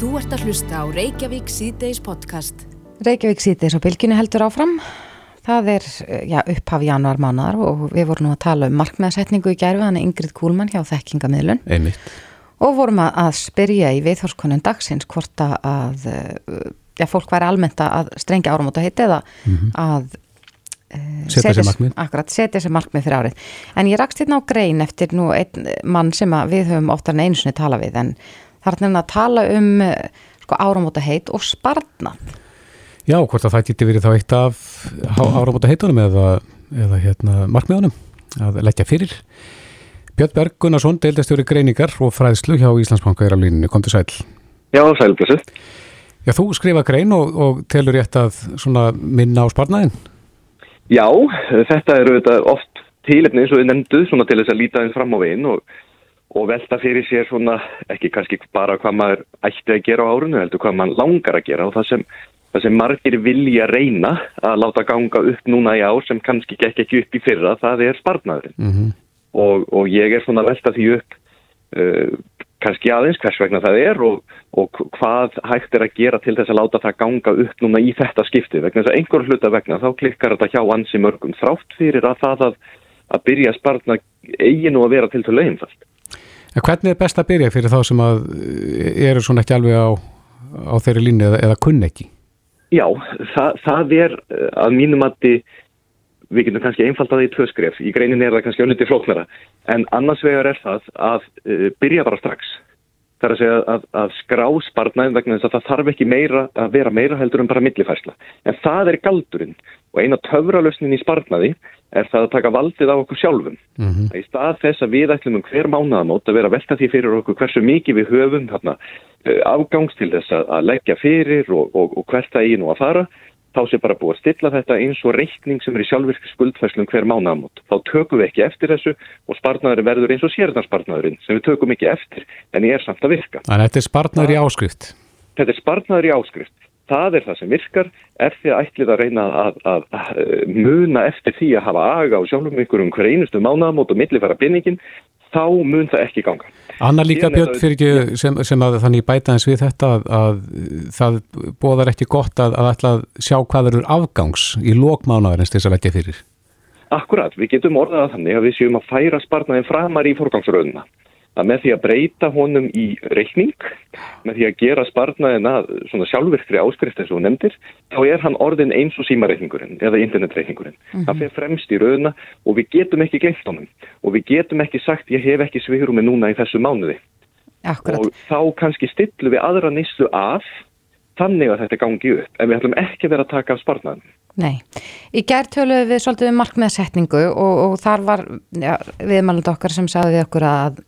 Þú ert að hlusta á Reykjavík síðdeis podcast. Reykjavík síðdeis á bylginu heldur áfram. Það er já, upphaf januar mánar og við vorum nú að tala um markmiðarsetningu í gerfi, hann er Ingrid Kúlmann hjá Þekkingamiðlun. Einmitt. Og vorum að, að spyrja í viðhorskonun dagsins hvort að já, fólk væri almennt að strengja árum út að heita eða mm -hmm. að setja sér markmið. Akkurat, setja sér markmið fyrir árið. En ég rakst hérna á grein eftir nú einn mann sem við höfum oftar en einu sinni tala við en Það er nefnilega að tala um sko, áramóta heit og sparnað. Já, hvort að það geti verið þá eitt af áramóta heitunum eða, eða hérna, markmiðunum að leggja fyrir. Björn Berg Gunnarsson, deildastjóri greiningar og fræðslu hjá Íslandsbanka er á línunni. Kom til sæl. Já, sæl, blessu. Já, þú skrifa grein og, og telur rétt að minna á sparnaðin? Já, þetta eru oft tílefni eins og við nefndu til þess að líta eins fram á veginn og og velta fyrir sér svona ekki kannski bara hvað maður ætti að gera á árunni, heldur hvað maður langar að gera og það sem, það sem margir vilja reyna að láta ganga upp núna í ár sem kannski gekk ekki upp í fyrra, það er spartnaðurinn mm -hmm. og, og ég er svona velta því upp uh, kannski aðeins hvers vegna það er og, og hvað hægt er að gera til þess að láta það ganga upp núna í þetta skipti. Vegna þess að einhver hluta vegna þá klikkar þetta hjá ansi mörgum þrátt fyrir að það að, að byrja að spartna eiginu að vera til til auðinfald En hvernig er best að byrja fyrir þá sem að eh, eru svona ekki alveg á, á þeirri línu eða, eða kunn ekki? Já, það, það er eh, að mínum að við getum kannski einfalt að það í tvöskref, í greinin er það kannski ölliti flóknara, en annars vegar er það að uh, byrja bara strax. Það er að segja að, að skrá spartnaðin vegna þess að það þarf ekki meira að vera meira heldur en bara millifærsla. En það er galdurinn og eina töfralösnin í spartnaði er það að taka valdið á okkur sjálfum. Mm -hmm. Í stað þess að við ætlum um hver mánaðamót að vera velta því fyrir okkur hversu mikið við höfum þarna, uh, afgangs til þess að, að leggja fyrir og, og, og hvert það eigi nú að fara, þá sé bara búið að stilla þetta eins og reikning sem er í sjálfvirk skuldfæslum hver mánaðamót. Þá tökum við ekki eftir þessu og spartnaður verður eins og sérnarspartnaðurinn sem við tökum ekki eftir en ég er samt að virka. Þannig að þetta er spartnaður í áskrift? Þetta er spartnaður í áskrift það er það sem virkar ef þið ætlið að reyna að, að, að muna eftir því að hafa aga á sjálfum ykkur um hver einustu mánamót og millifæra pinningin, þá mun það ekki ganga. Anna líka Björn fyrir ekki sem, sem að þannig bæta eins við þetta að, að það bóðar ekki gott að ætla að sjá hvað eru afgangs í lókmánaður eins til þess að leggja fyrir. Akkurat, við getum orðað þannig að við séum að færa sparnaðin framar í forgangsröðuna að með því að breyta honum í reikning, með því að gera sparnaðina svona sjálfvirkri áskrift eins og nefndir, þá er hann orðin eins og símareikningurinn eða internetreikningurinn. Mm -hmm. Það fer fremst í rauna og við getum ekki geilt honum og við getum ekki sagt ég hef ekki sviðrum með núna í þessu mánuði. Akkurat. Og þá kannski stillu við aðra nýslu af þannig að þetta gangi upp en við ætlum ekki að vera að taka af sparnaðin. Nei, í gerðtölu við svolítið við markmiðsetningu og, og þar var ja, viðmælund okkar sem sagði við okkur að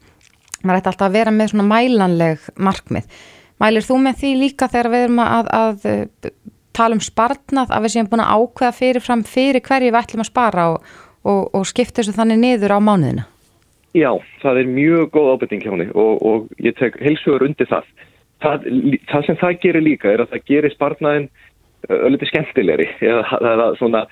maður ætti alltaf að vera með svona mælanleg markmið. Mælir þú með því líka þegar við erum að, að, að tala um spartnað að við séum búin að ákveða fyrirfram fyrir hverju við ætlum að spara og, og, og skipta þessu þannig niður á mánuðina? Já, það er mjög góð ábyrting hjá henni og, og ég tek heilsugur undir það. það. Það sem það gerir líka er að það gerir spartnaðin ölliti skemmtilegri eða svona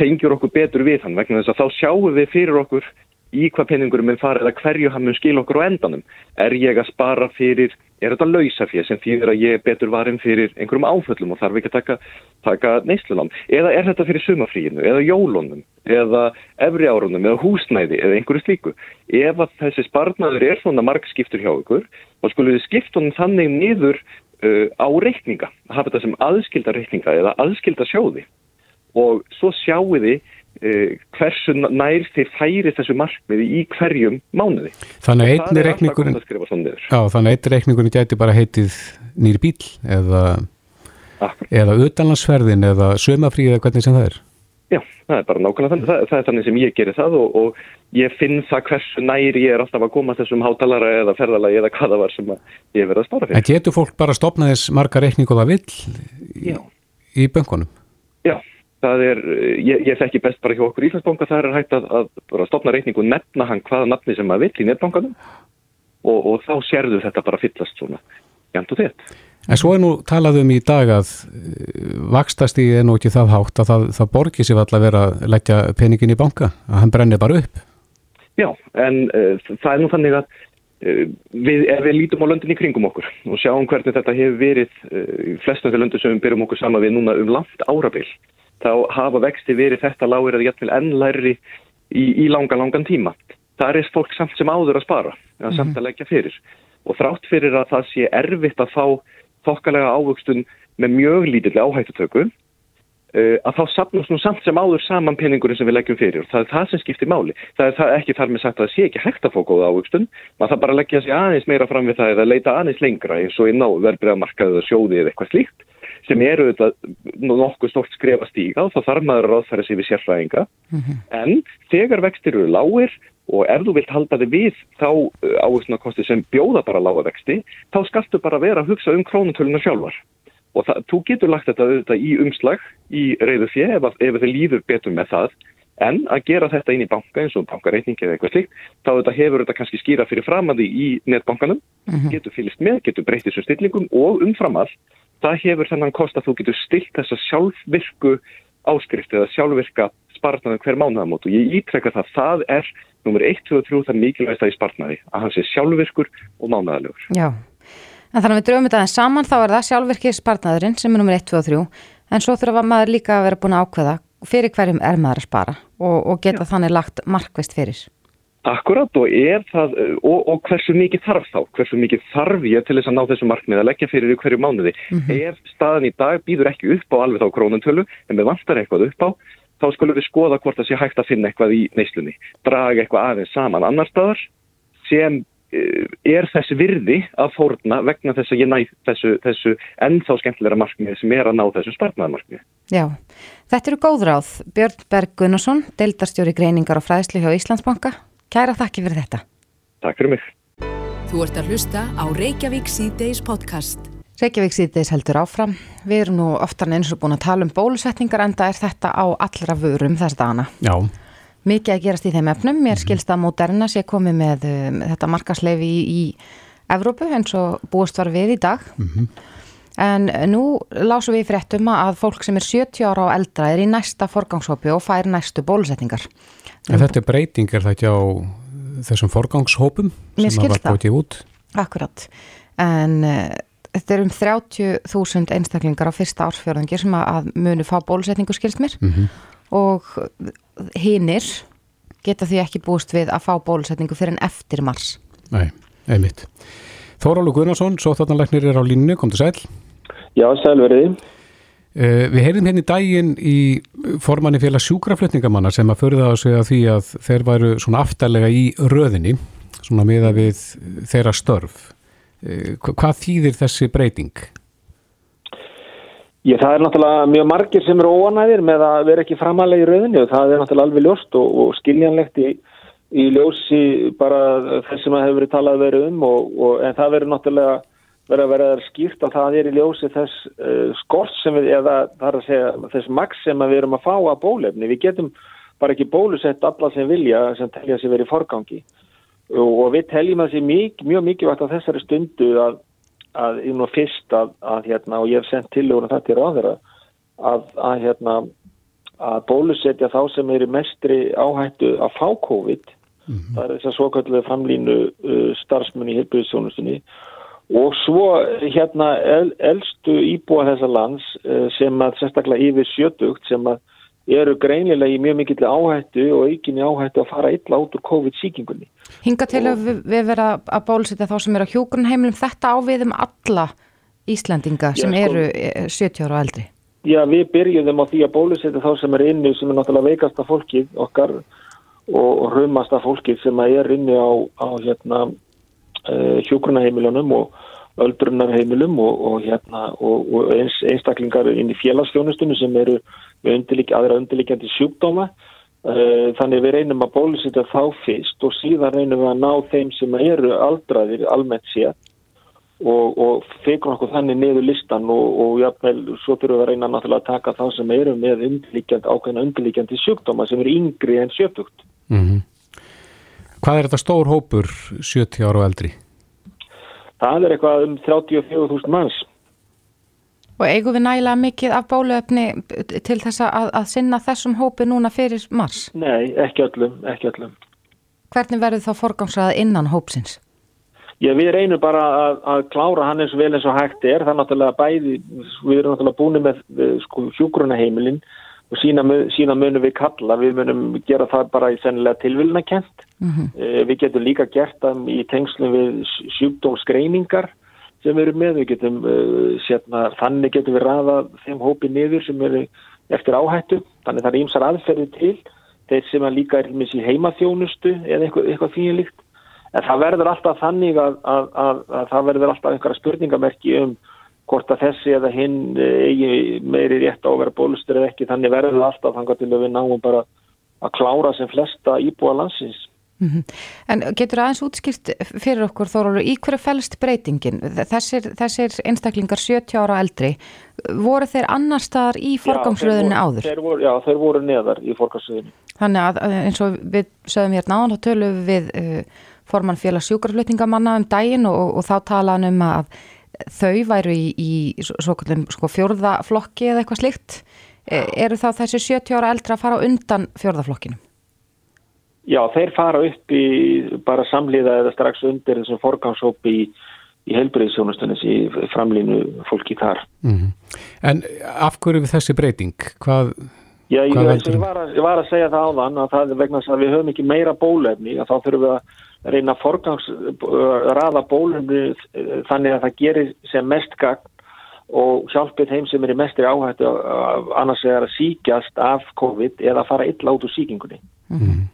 tengjur okkur betur við hann vegna þess að þá sjáum við fyrir okkur í hvað peningurum er farið að hverju hann mun skil okkur á endanum. Er ég að spara fyrir, er þetta lausafér sem þýðir að ég betur varum fyrir einhverjum áföllum og þarf ekki að taka, taka neyslulam? Eða er þetta fyrir sumafríinu, eða jólunum, eða efri árunum, eða húsnæði, eða einhverju slíku? Ef að þessi sparnaður er svona margskiptur hjá ykkur, þá skulle við skiptunum þannig niður uh, á reikninga, hafa þetta sem aðskilda reikninga eða aðskilda sjóði og svo sjáu þið hversu nær þeir færi þessu markmiði í hverjum mánuði? Þannig að einni reikningurinn já, þannig að einni reikningurinn gæti bara heitið nýri bíl eða Akkur. eða utanlandsferðin eða sömafríð eða hvernig sem það er. Já, það er bara nákvæmlega þannig. Það, það er þannig sem ég gerir það og, og ég finn það hversu nær ég er alltaf að koma þessum hátalara eða ferðalagi eða hvaða var sem ég verði að spara fyrir. En getur fólk bara að stopna þess marga reikningu það vill í, í böngunum já það er, ég, ég þekki best bara hjá okkur Íslandsbanka, það er hægt að, að, stopna reikningu og nefna hann hvaða nafni sem maður vill í netbankanum og, og þá sérðu þetta bara fyllast svona jæmt og þett. En svo er nú talað um í dag að eh, vakstast í enn og ekki það hátt að það, það borgir sér alltaf vera að leggja peningin í banka, að hann brennir bara upp. Já, en uh, það er nú þannig að við, ef við lítum á löndin í kringum okkur og sjáum hvernig þetta hefur verið í flestum þegar löndin sem við byrjum okkur sama við núna um langt árabil þá hafa vexti verið þetta lágur eða jættil ennlæri í, í langa, langan tíma. Það er fólk samt sem áður að spara, eða samt að leggja fyrir. Og þrátt fyrir að það sé erfitt að fá þokkalega ávöxtun með mjög lítill áhættutöku, uh, að þá sapnast nú samt sem áður saman peningurinn sem við leggjum fyrir. Það er það sem skiptir máli. Það er það ekki þar með sagt að það sé ekki hægt að fá góða ávöxtun, maður það bara að leggja sig aðeins meira fram við það eða leita aðeins lengra eins og inn á verbreyðamarkaðu eða sjóði eða eitthvað slíkt sem eru þetta nokkuð stort skrefa stíga og þá þarf maður að ráðfæra sig við sérfræðinga mm -hmm. en þegar vextir eru lágir og ef þú vilt halda þig við þá uh, áherslunakosti sem bjóða bara lága vexti þá skaltu bara vera að hugsa um krónutöluna sjálfar og það, þú getur lagt þetta auðvitað í umslag í reyðu fjö ef, ef þið líður betur með það en að gera þetta inn í banka eins og bankareitningi eða eitthvað slikt þá þetta hefur þetta kannski skýra fyrir fram að því í netbankanum mm -hmm. getur fylgst með, getur breytið svo stillingum og umfram all það hefur þennan kost að þú getur stilt þessa sjálfvirku áskrift eða sjálfvirka spartnaði hver mánuðamót og ég ítrekka það það er nummer 1, 2 og 3 það mikilvægst að í spartnaði að hann sé sjálfvirkur og mánuðalegur. Já, en þannig að við dröfum þetta en saman þá er það sjálfvirkir spartnaðurinn sem er nummer 1, 2 og 3 en svo þurfa maður líka að vera búin að ákveða fyrir hverjum er maður að spara og, og geta Já. þannig lagt markvist fyrir. Akkurat og er það, og, og hversu mikið þarf þá, hversu mikið þarf ég til þess að ná þessu markmið að leggja fyrir hverju mánuði. Mm -hmm. Ef staðan í dag býður ekki upp á alveg þá krónuntölu, en við vantar eitthvað upp á, þá skulum við skoða hvort það sé hægt að finna eitthvað í neyslunni. Draga eitthvað aðeins saman annar staðar sem eh, er þessi virði að fórna vegna þess að ég næ þessu, þessu ennþá skemmtilegra markmið sem er að ná þessu spartnaðarmarkmið. Já, þetta eru góð ráð. Björn Berg Gunnarsson, deildarstjóri greiningar og fræðslu hjá Íslandsbanka. Kæra þakki fyrir þetta. Takk fyrir mig. Þú ert að hlusta á Reykjavík C-Days podcast. Reykjavík C-Days heldur áfram. Við erum nú oftar en eins og búin að tala um bólusetningar en það er þetta á allra vörum þess dagana. Já. Mikið að gerast í þeim efnum. Mér skilst að Moderna sé komið með um, þetta markasleifi í, í Evrópu eins og búist var við í dag. Mm -hmm. En nú lásum við fréttum að fólk sem er 70 ára á eldra er í næsta forgangshópi og fær næstu bólusetningar. En þetta er breyting, er það ekki á þessum forgangshópum sem að var bótið út? Akkurat, en uh, þetta er um 30.000 einstaklingar á fyrsta ársfjörðungi sem að munu fá bólusetningu skilst mér mm -hmm. og hinnir geta því ekki búist við að fá bólusetningu fyrir en eftir mars. Nei, einmitt. Þórálu Gunnarsson, sóttarnalegnir er á línu, kom til sæl. Já, sælveriði. Uh, við heyrðum hérna í daginn í formanni félag sjúkraflutningamanna sem að förða á sig að því að þeir væru svona aftalega í röðinni, svona miða við þeirra störf. Uh, hvað þýðir þessi breyting? Ég, það er náttúrulega mjög margir sem eru óanæðir með að vera ekki framalega í röðinni og það er náttúrulega alveg ljóst og, og skiljanlegt í, í ljósi bara þess sem að hefur verið talað verið um og, og, en það verður náttúrulega verða að vera skýrt að það er í ljósi þess uh, skort sem við, eða það er að segja þess maks sem við erum að fá að bólefni. Við getum bara ekki bólusett alla sem vilja sem telja að sé verið í forgangi og, og við teljum að það sé mjög, mjög mikilvægt á þessari stundu að, að í nú fyrst að, að hérna og ég hef sendt til og þetta á þeirra að, að hérna að bólusetja þá sem eru mestri áhættu að fá COVID mm -hmm. það er þess að svo kallega framlínu uh, starfsmunni í helbriðsjónustinni og svo hérna el, eldstu íbúa þessa lands eh, sem að sérstaklega yfir sjötugt sem að eru greinilega í mjög mikill áhættu og aukinni áhættu að fara illa út úr COVID-síkingunni. Hinga til og, að við, vera að bólusita þá sem eru á hjókunheimilum þetta ávið um alla Íslandinga sem já, sko, eru 70 ára og eldri? Já, við byrjuðum á því að bólusita þá sem eru inni sem er náttúrulega veikasta fólkið okkar og, raumasta fólkið sem er inni á, á hérna uh, hjókunaheimilunum og öldrunarheimilum og, og, hérna, og, og eins, einstaklingar inn í félagsfjónustunum sem eru með undirlik, aðra undirlikjandi sjúkdóma. Uh, þannig við reynum að bólusita þá fyrst og síðan reynum við að ná þeim sem eru aldraðir almennt sér og fegur okkur þannig niður listan og jáfnveil svo þurfum við að reyna náttúrulega að taka þá sem eru með ákveðna undirlikjandi sjúkdóma sem eru yngri en sjötugt. Mm -hmm. Hvað er þetta stór hópur 70 ára og eldri? Það er eitthvað um 34.000 manns. Og eigum við nægilega mikið af bóluöfni til þess að, að sinna þessum hópi núna fyrir mars? Nei, ekki öllum, ekki öllum. Hvernig verður þá forgangsraða innan hópsins? Já, við reynum bara að, að klára hann eins og vel eins og hægt er. Það er náttúrulega bæði, við erum náttúrulega búin með sko, hjúgrunaheimilinn og sína, sína munum við kalla. Við munum gera það bara í sennilega tilvilna kent. Mm -hmm. eh, við getum líka gert það í tengslu við sjúkdómsgreiningar sem erum með. Við getum, sérna, þannig getum við rafa þeim hópi niður sem eru eftir áhættu. Þannig það er ímsar aðferði til. Þeir sem að líka er í heimaþjónustu eða eitthvað, eitthvað þýjilíkt En það verður alltaf þannig að, að, að, að það verður alltaf einhverja spurningamerki um hvort að þessi eða hinn eigi meiri rétt á að vera bólustur eða ekki. Þannig verður alltaf þannig til að við náum bara að klára sem flesta íbúa landsins. Mm -hmm. En getur aðeins útskipt fyrir okkur Þórólu, í hverju fælst breytingin? Þessir, þessir einstaklingar 70 ára eldri, voru þeir annar staðar í forgangsröðinu áður? Þeir voru, já, þeir voru neðar í forgangsröðinu. Þannig að eins og við sögum hérna áðan, þá tölum við uh, formann félags sjúkarflutningamanna um daginn og, og, og þá talaðan um að þau væru í, í sko, fjórðaflokki eða eitthvað slikt. E, eru þá þessi 70 ára eldra að fara undan fjórðaflokkinu? Já, þeir fara upp í bara samliða eða strax undir þessum forgámshópi í, í heilbreyðsjónastunnis í framlínu fólki þar. Mm -hmm. En af hverju við þessi breyting? Hvað... Já, ég, ég, var að, ég var að segja það áðan að það er vegna að við höfum ekki meira bólefni að þá þurfum við að reyna að forgangs raða bólefni þannig að það gerir sem mest gagn og hjálpið þeim sem er í mestri áhættu annars er að síkjast af COVID eða að fara illa út úr síkingunni. Mm -hmm.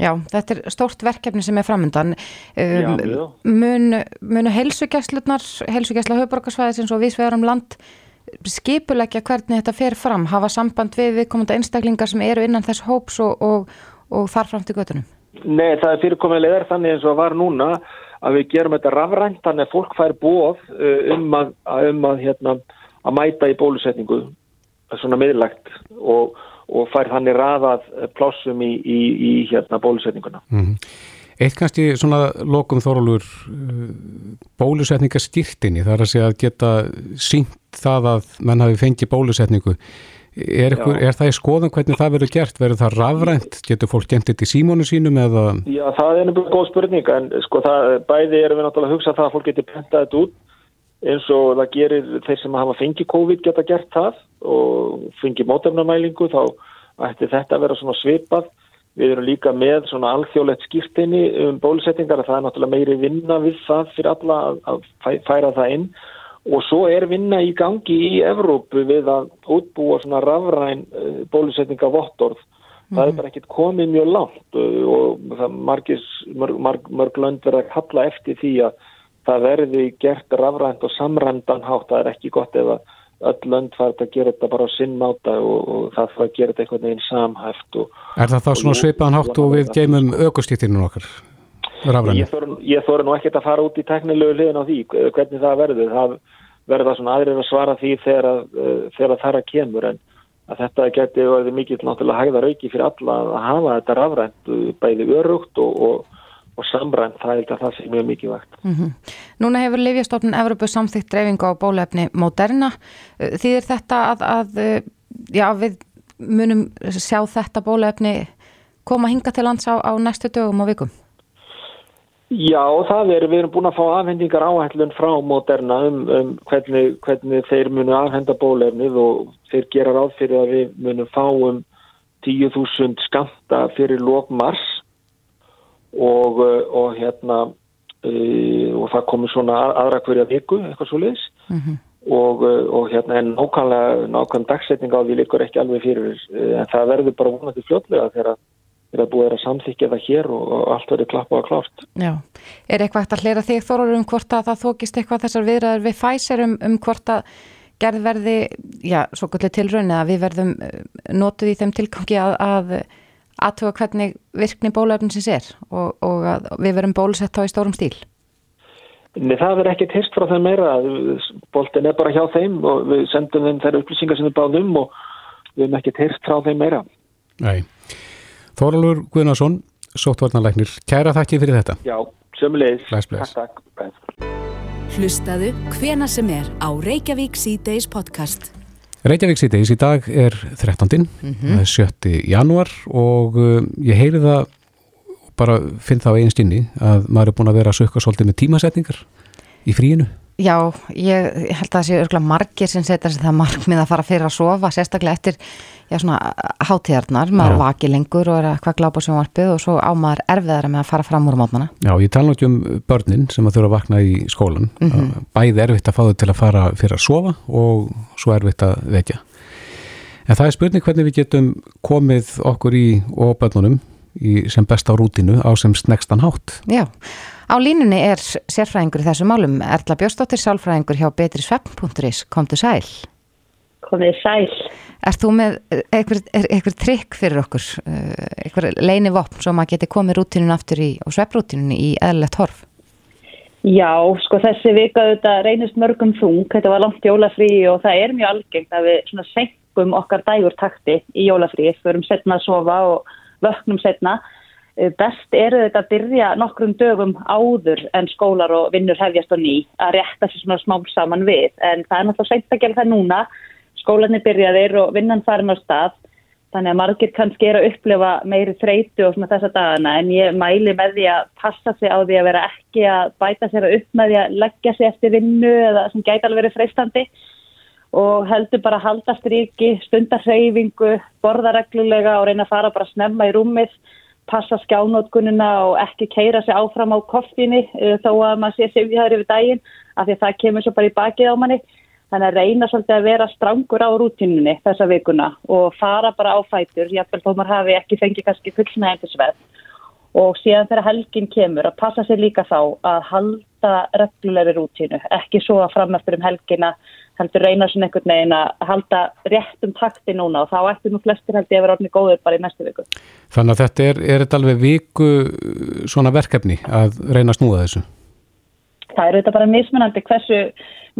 Já, þetta er stórt verkefni sem er framöndan. Um, mun, munu helsugæslunar, helsugæsla höfborgarsvæðisins og viðsvegarum land skipulegja hvernig þetta fer fram, hafa samband við viðkomanda einstaklingar sem eru innan þess hóps og, og, og þar fram til göttunum? Nei, það er fyrirkomulega þannig eins og var núna að við gerum þetta rafrænt þannig að fólk fær bóð uh, um að, um að, hérna, að mæta í bólusetningu svona miðlagt og, og fær þannig raðað plássum í, í, í hérna, bólusetninguna. Mm -hmm. Eitt kannski svona lokum þorulur uh, bólusetningastýrtinni þar að segja að geta sínt það að mann hafi fengið bólusetningu Er, ykkur, er það í skoðan hvernig það verður gert? Verður það rafrænt? Getur fólk gentið til símónu sínum eða? Já, það er náttúrulega góð spurning en sko það, bæði erum við náttúrulega að hugsa það að fólk getur pentað þetta út eins og það gerir þeir sem hafa fengið COVID geta gert það og fengið mótefnamælingu þá ætti þetta að vera svona svipað. Við erum líka með svona alþjóðlegt skýrtinni um bólusettingar að það er náttúrulega meiri vinna við það fyrir alla að færa það inn og svo er vinna í gangi í Evrópu við að útbúa svona rafræn uh, bólusetninga vottorð. Mm. Það er mhm. bara ekkert komið mjög langt uh, og það margis, mörg, mörg, mörg lönd verða að kalla eftir því að það verði gert rafrænt og samrændan hátt. Það er ekki gott ef að öll lönd farið að gera þetta bara á sinnmáta og, og það farið að gera þetta einhvern veginn samhæft. Og, er það þá svona svipaðan hátt og við geymum augustýttinu okkar? Ég þóru nú ekkert að fara út í teknilegu liðin á því hvernig það verður. Það verður það svona aðrir að svara því þegar, uh, þegar það að kemur en að þetta geti verið mikið náttúrulega hægðar auki fyrir alla að hafa þetta rafrænt uh, bæði örugt og, og, og samrænt. Það er þetta það sem er mjög mikið vægt. Mm -hmm. Núna hefur Livjastofnun Evropu samþygt dreifingu á bólefni Moderna. Uh, þýðir þetta að, að já, við munum sjá þetta bólefni koma hinga til lands á, á næstu dögum og vikum? Já, það er, við erum búin að fá afhendingar áhællun frá Moderna um, um hvernig, hvernig þeir munu afhenda bólefnið og þeir gera ráð fyrir að við munum fá um 10.000 skamta fyrir lókmars og, og hérna uh, og það komur svona aðra hverja viku, eitthvað svo leiðis mm -hmm. og, og hérna en nákvæmlega nákvæm dagsetning á því líkur ekki alveg fyrir en það verður bara vonandi fljóðlega þegar að er að búið að samþykja það hér og, allt verður klappa og klárt. Já, er eitthvað eftir að hlera þig þorur um hvort að það þókist eitthvað þessar viðræður við fæsir um, um hvort að gerðverði, já, svo gullir tilraun að við verðum eh, notuð í þeim tilgangi að, að aðtuga hvernig virkni bólöfninsins er og, og að við verðum bólusett á í stórum stíl. Nei, það verður ekkert hyrst frá þeim meira. Bólten er bara hjá þeim og við sendum þeim þær upplýsingar sem við báðum og við erum ekkert hyrst frá þeim meira. Nei. Þorlur Guðnarsson, sóttvarnarleiknir, kæra þakki fyrir þetta. Já, sömulegis. Bless, bless. Takk, takk. Hlustaðu hvena sem er á Reykjavík C-Days podcast. Reykjavík C-Days í dag er 13. Mm -hmm. 7. januar og uh, ég heyri það bara finn það á einn stinni að maður er búin að vera að sökka svolítið með tímasetningar í fríinu? Já, ég, ég held að það sé örgulega margir sem setja sér það markmið að fara fyrir að sofa, sérstaklega eftir já, svona hátíðarnar, maður Já. vaki lengur og er eitthvað glápa sem varpið og svo á maður erfiðara með að fara fram úr mótnana. Já, ég tala ekki um börnin sem að þurfa að vakna í skólan. Mhm. Bæði erfitt að fá þau til að fara fyrir að sofa og svo erfitt að vekja. En það er spurning hvernig við getum komið okkur í og börnunum í sem besta rútinu á sem snegstan hátt. Já, á línunni er sérfræðingur í þessu málum, Erla Bjórsdóttir sálfræðingur hjá betrisvepp.is, komdu sæl. komið sæl. Er þú með er, einhver trikk fyrir okkur, eh, einhver leini vopn svo maður geti komið rútinun aftur í, og svepprútinunni í eðlilegt horf? Já, sko þessi vika þetta reynist mörgum þung, þetta var langt jólafrí og það er mjög algengt að við svona senkum okkar dægur takti í jólafrí, förum setna að sofa og vöknum setna. Eh, Best eru þetta að byrja nokkrum dögum áður en skólar og vinnur hefjast á ný að rétta sér svona smám saman við, en það er náttúrulega seint að gera það núna, skólanir byrjaðir og vinnan farin á stað, Þannig að margir kannski er að upplifa meiri þreytu og svona þessa dagana. En ég mæli með því að passa sig á því að vera ekki að bæta sér að upp með því að leggja sig eftir vinnu eða sem gæti alveg verið freistandi. Og heldur bara að halda stríki, stundar hreyfingu, borða reglulega og reyna að fara bara snemma í rúmið, passa skjánótkununa og ekki keira sig áfram á koffíni eh, þó að maður sé sifjaður yfir daginn af því að það kemur svo bara í bakið á manni. Þannig að reyna svolítið að vera strangur á rútinunni þessa vikuna og fara bara á fætur, jáfnvel þó maður hafi ekki fengið kannski fullnægandi sveð. Og síðan þegar helgin kemur að passa sér líka þá að halda reglulegri rútínu, ekki svo að fram eftir um helgina heldur reyna svona einhvern veginn að halda réttum takti núna og þá ættum nú flestir held ég að vera orðni góður bara í næstu viku. Þannig að þetta er, er þetta alveg viku svona verkefni að reyna að snúða þessu? Það er auðvitað bara mismunandi hversu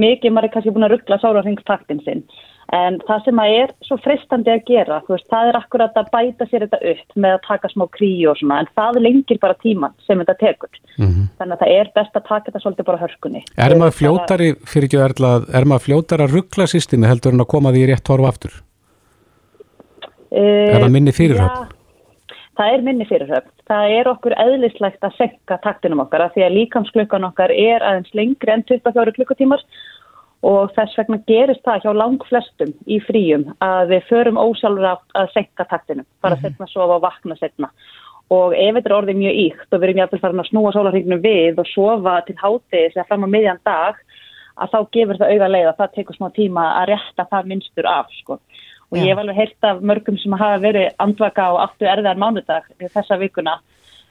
mikið maður er kannski búin að ruggla sárarringstaktin sinn. En það sem að er svo fristandi að gera, þú veist, það er akkurat að bæta sér þetta upp með að taka smá kríu og svona, en það lengir bara tíman sem þetta tekur. Mm Þannig að það er best að taka þetta svolítið bara hörkunni. Er maður fljótari, fyrir ekki að erla, er maður fljótari að ruggla systemi heldur en að koma því rétt horf aftur? Uh, Er það minni fyrirhöfn? Það er minni fyrirhöfn. Það er okkur eðlislegt að senka taktinum okkar af því að líkamsklukkan okkar er aðeins lengri en 24 klukkutímar og þess vegna gerist það hjá lang flestum í fríum að við förum ósálfur að bara mm -hmm. setna að sofa og vakna setna. Og ef þetta er orðið mjög íkt og við erum jáfnvel farin að snúa sólarhringnum við og sofa til hátis eða fram á miðjan dag, að þá gefur það auga leið að það tekur smá tíma að rétta það minnstur af, sko. Og ég hef alveg heyrt af mörgum sem hafa verið andvaka á áttu erfiðar mánudag þessa vikuna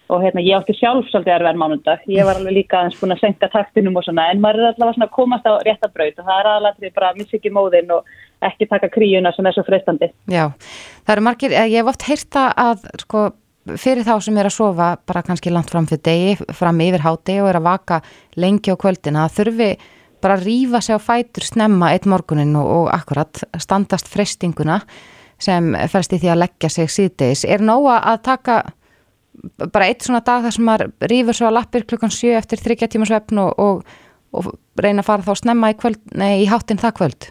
og hérna ég átti sjálf svolítið erfiðar mánudag. Ég var alveg líka aðeins búin að senka taktinum og svona en maður er allavega svona að komast á réttabraut og það er aðalatrið bara að missa ekki móðinn og ekki taka kríuna sem er svo freistandi. Já, það eru margir, eh, ég hef oft heyrta að sko fyrir þá sem er að sofa bara kannski langt fram fyrir degi, fram yfir háti og er að vaka lengi á kvöldina að þurfi bara að rífa sig á fætur snemma eitt morgunin og, og akkurat standast freystinguna sem fælst í því að leggja sig síðdeis. Er nóga að taka bara eitt svona dag þar sem maður rífur svo að lappir klukkan 7 eftir þryggja tíma svefn og, og, og reyna að fara þá snemma í, kvöld, nei, í hátinn það kvöld?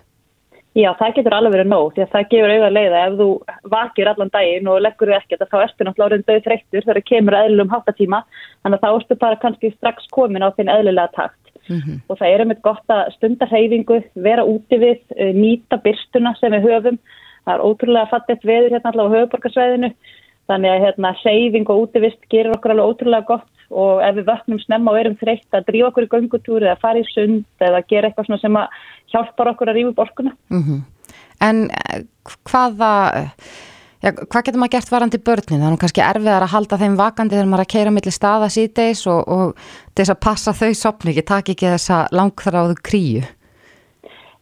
Já, það getur alveg verið nóg því að það gefur auðvitað leiða ef þú vakir allan daginn og leggur þau ekkert að þá ertu náttúrulega orðin döð þreyttur þegar það kemur eðlum háttatíma þannig að þá ertu bara kannski strax komin á þinn eðlilega takt. Og það er einmitt gott að stunda hreyfingu, vera úti við, eh, nýta byrstuna sem við höfum. Það er ótrúlega fattitt veður hérna allavega á höfuborgarsvæðinu þannig að hérna hreyfing og útivist gerir okkur alveg ótrúlega gott og ef við vöknum snemma og erum þreytt að drífa okkur í göngutúri eða fara í sund eða gera eitthvað sem hjálpar okkur að rífa upp orkuna. Mm En eh, hvaða, já, hvað getur maður gert varandi börnin? Það er nú kannski erfiðar að halda þeim vakandi þegar maður er að keira milli staða síðdeis og, og þess að passa þau sopni ekki, taki ekki þessa langþráðu kríu.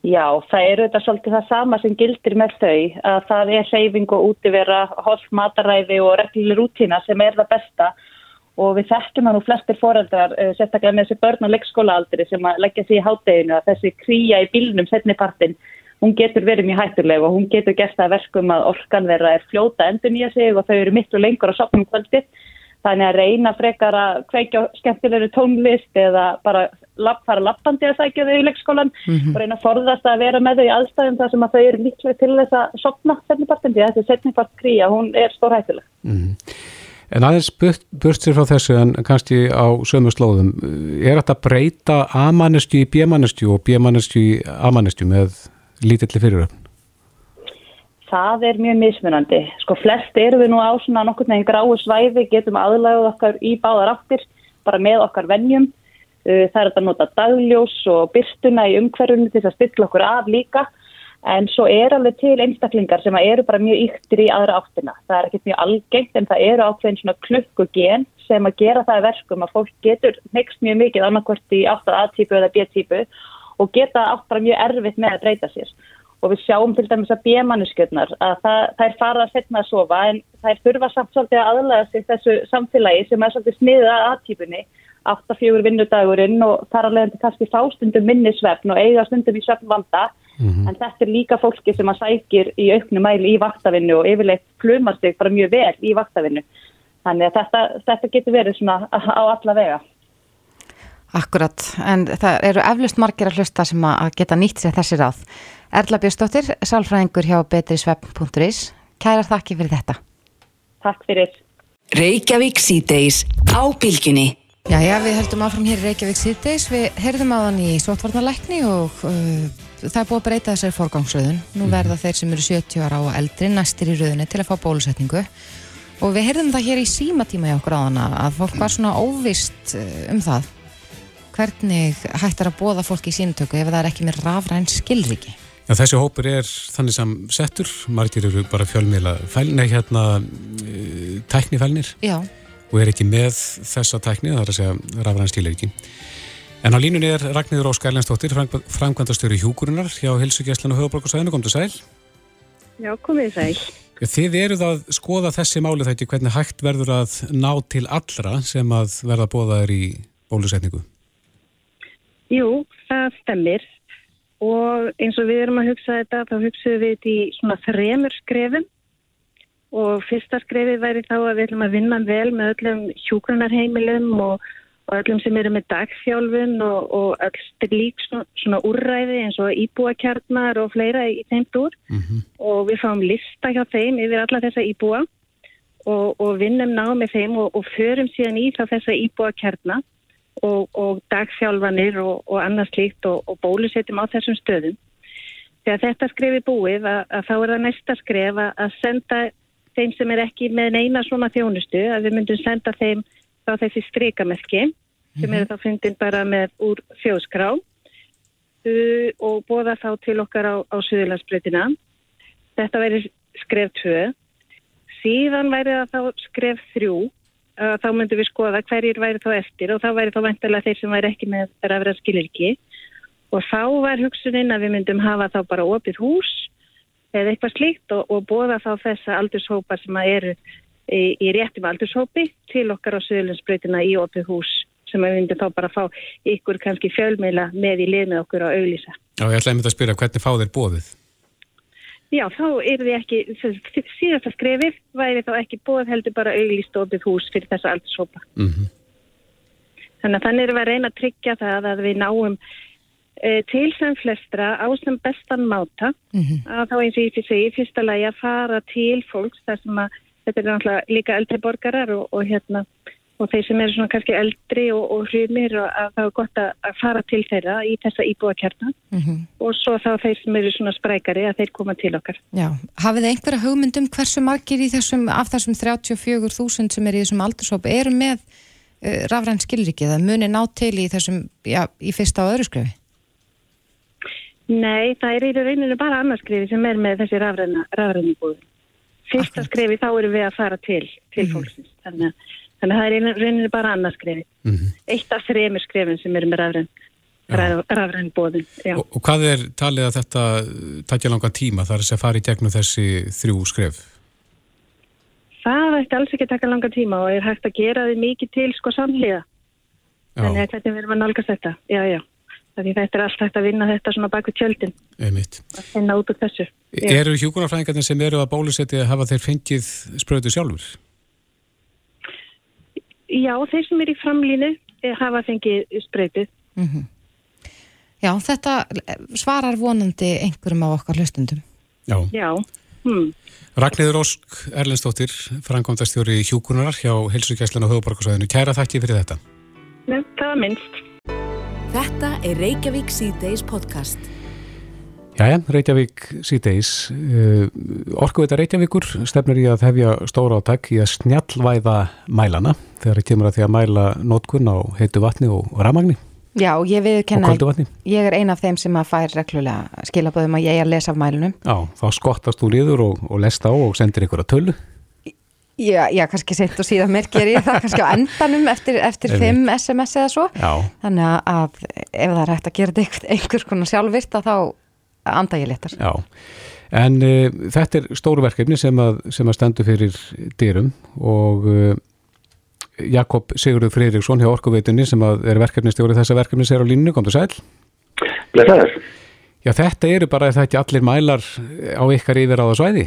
Já, það eru þetta svolítið það sama sem gildir með þau að það er hreyfing og útivera, holt mataræði og regluleg rútína sem er það besta og við þekkjum það nú flestir foreldrar, eh, sérstaklega með þessi börn og leikskólaaldri sem að leggja sig í hátteginu að þessi kríja í bílnum setnipartin, hún getur verið mjög hættuleg og hún getur gert það að verkum að orkan vera er fljóta endur nýja sig og þau eru miklu lengur á sopnum kvöldið. Þannig að reyna frekar að kveikja á skemmtilegri tónlist eða bara lapp, fara lappandi að sækja þau í leikskólan og reyna að forðast að vera með þau í aðstæðum þar sem að þau eru líklega til þess að sopna setnipartin því að þessi setnipart kríja, hún er stórhættuleg. Mm. En aðeins burt sér frá þessu en kannski á sömu slóðum, er þetta að breyta A-mannestu í B-mannestu og B-mannestu í A-mannestu með lítilli fyriröfn? Það er mjög mismunandi. Sko flest eru við nú á svona nokkur neginn gráu svæði, getum aðlæguð okkar í báðar áttir, bara með okkar vennjum. Uh, það er að nota dagljós og byrstuna í umhverjum til að stilla okkur af líka. En svo er alveg til einstaklingar sem eru bara mjög yktir í aðra áttina. Það er ekkert mjög algengt en það eru ákveðin svona klukkugen sem að gera það verkum að fólk getur next mjög mikið annarkvört í átt að A-típu eða B-típu og geta átt bara mjög erfitt með að breyta sér. Og við sjáum til dæmis að B-mannuskjötnar að það, það er farað að setna að sofa en það er þurfa samt svolítið að aðlæða sig þessu samfélagi sem er svolítið sniðið að A-típunni 8-4 vinnudagurinn og þar að leiðandi kannski fá stundum minni svefn og eiga stundum í svefnvanda Mm -hmm. En þetta er líka fólki sem að sækir í auknu mæli í vaktavinnu og yfirleitt plumar sig bara mjög vel í vaktavinnu. Þannig að þetta, þetta getur verið svona á alla vega. Akkurat, en það eru eflust margir að hlusta sem að geta nýtt sér þessi ráð. Erla Björnsdóttir, sálfræðingur hjá betrisveb.is. Kæra þakki fyrir þetta. Takk fyrir. Reykjavík síðdeis á bylginni. Já, já, við heldum áfram hér í Reykjavík síðdeis. Við heyrðum á þann í Sotvarnarleikni og uh, það er búið að breyta þessari forgangsröðun. Nú mhm. verða þeir sem eru 70 ára á eldri næstir í röðunni til að fá bólusetningu og við heyrðum það hér í símatíma í okkur á hana að fólk var svona óvist eh, um það hvernig hægt er að bóða fólk í síntöku ef það er ekki með rafræn skilriki. Já, þessi hópur er þannig sem settur, margir eru bara fjölmiðla fælni, hérna e, tæknifælnir Já. og er ekki með þessa tækni, það er að segja rafræn skilriki. En á línunni er Ragnhildur Ósk Erlendstóttir, framkvæmdastöru hjúkurinnar hjá Hilsugjæslan og Höfuborgarsæðinu. Kom til sæl. Já, komið sæl. Þið eruð að skoða þessi máli þætti hvernig hægt verður að ná til allra sem að verða bóðaður í bólusetningu. Jú, það stemmir. Og eins og við erum að hugsa þetta, þá hugsaðum við þetta í svona þremur skrefum. Og fyrsta skrefið væri þá að við ætlum að vinna vel með öllum hjúkronarheimilum og og öllum sem eru með dagþjálfun og, og öll lík svona, svona úrræði eins og íbúakjarnar og fleira í þeim dúr. Mm -hmm. og við fáum lista hjá þeim yfir alla þessa íbúa og, og vinnum ná með þeim og, og förum síðan í þá þessa íbúakjarnar og dagþjálfanir og annars líkt og bólusetjum á þessum stöðum. Þegar þetta skrefi búið að, að þá er það næsta skref að, að senda þeim sem er ekki með neina svona þjónustu að við myndum senda þeim þá þessi streikamerki mm -hmm. sem mhm. eru þá fundin bara með úr þjóðskrá uh, og bóða þá til okkar á, á Suðurlandsbreytina. Þetta væri skref 2. Síðan væri það þá skref 3. Þá myndum við skoða hverjir væri þá eftir og þá væri þá vantilega þeir sem væri ekki með rafra skilirki. Og þá var hugsuninn að við myndum hafa þá bara opið hús eða eitthvað slíkt og, og bóða þá þessa aldurshópar sem eru í, í réttum aldurshópi til okkar á Suðurlandsbreytina í opið hús sem við myndum þá bara fá ykkur kannski fjölmeila með í lið með okkur á auglísa. Já, ég ætlaði að mynda að spyrja hvernig fá þeir bóðið? Já, þá er þið ekki, síðast að skrefið væri þá ekki bóð heldur bara auglíst opið hús fyrir þessa aldurshópa. Mm -hmm. Þannig að þannig erum við að reyna að tryggja það að við náum e, til sem flestra á sem bestan máta mm -hmm. að þá eins og ég fyrir segi fyrsta lagi að fara til fólks þar sem að þetta er náttúrulega líka eldri borgarar og, og hérna og þeir sem eru svona kannski eldri og, og hrjumir að það er gott að fara til þeirra í þessa íbúakjarna mm -hmm. og svo þá þeir sem eru svona sprækari að þeir koma til okkar. Já, hafið þið einhverja hugmyndum hversu margir í þessum, af þessum 34.000 sem er í þessum aldurshópu eru með uh, rafræn skilrikið að muni ná til í þessum, já, í fyrsta og öðru skrefi? Nei, það er í rauninu bara annarskrifi sem er með þessi rafræni búið fyrsta skrefi þá erum við að fara til til mm. fólksins þannig að, þannig að það er reynir bara annað skrefi mm -hmm. eitt af þremur skrefin sem eru með rafræn rafræn bóðin og, og hvað er talið að þetta takja langan tíma þar að fara í gegnum þessi þrjú skref? Það ætti alls ekki að taka langan tíma og er hægt að gera þið mikið til sko samlega þannig að hvernig við erum að nálgast þetta já já Því þetta er alltaf hægt að vinna þetta svona bak við tjöldin. Einmitt. Að finna út úr þessu. Já. Eru hjúkunarfræðingarnir sem eru að bólusetja hafa þeir fengið spröðu sjálfur? Já, þeir sem eru í framlínu eh, hafa fengið spröðu. Mm -hmm. Já, þetta svarar vonandi einhverjum á okkar hlustundum. Já. Já, Hmm. Ragnæður Ósk Erlendstóttir, frangóndastjóri Hjúkunar hjá Helsugæslan og Höfuborgarsvæðinu. Kæra þakki fyrir þetta. Nei, það var minnst. Þetta er Reykjavík C-Days podcast. Jæja, Reykjavík síðdeis. Uh, Orkuveita Reykjavíkur stefnir í að hefja stóra átak í að snjallvæða mælana þegar það kemur að því að mæla nótkun á heitu vatni og ramagni Já, ég viðkenna, ég er ein af þeim sem að fær reglulega skilabóðum að ég er að lesa af mælunum. Já, þá skottast þú niður og, og lest á og sendir ykkur að tölu. Já, já, kannski sent og síðan mér ger ég það kannski á endanum eftir, eftir Einmitt. 5 SMS eða svo. Já, Þannig að- ef það er hægt að gera þetta einhver, einhvers konar sjálfvirt að þá anda ég léttar. já. En uh, þetta er stóru verkefni sem að, sem að stendur fyrir dyrum og uh, Jakob Sigurður Friðriksson hjá Orkuveitunni sem að er verkefnistjóri þessa verkefni sér á línu, komdu sæl. Blessaður. Já, þetta eru bara er það ekki allir mælar á ykkar yfir á það svæði.